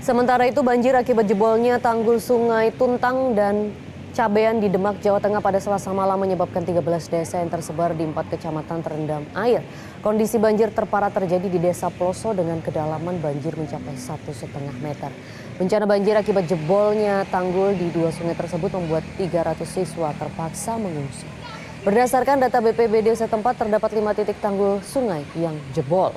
Sementara itu banjir akibat jebolnya tanggul sungai Tuntang dan Cabean di Demak, Jawa Tengah pada selasa malam menyebabkan 13 desa yang tersebar di empat kecamatan terendam air. Kondisi banjir terparah terjadi di desa Ploso dengan kedalaman banjir mencapai satu setengah meter. Bencana banjir akibat jebolnya tanggul di dua sungai tersebut membuat 300 siswa terpaksa mengungsi. Berdasarkan data BPBD setempat terdapat lima titik tanggul sungai yang jebol.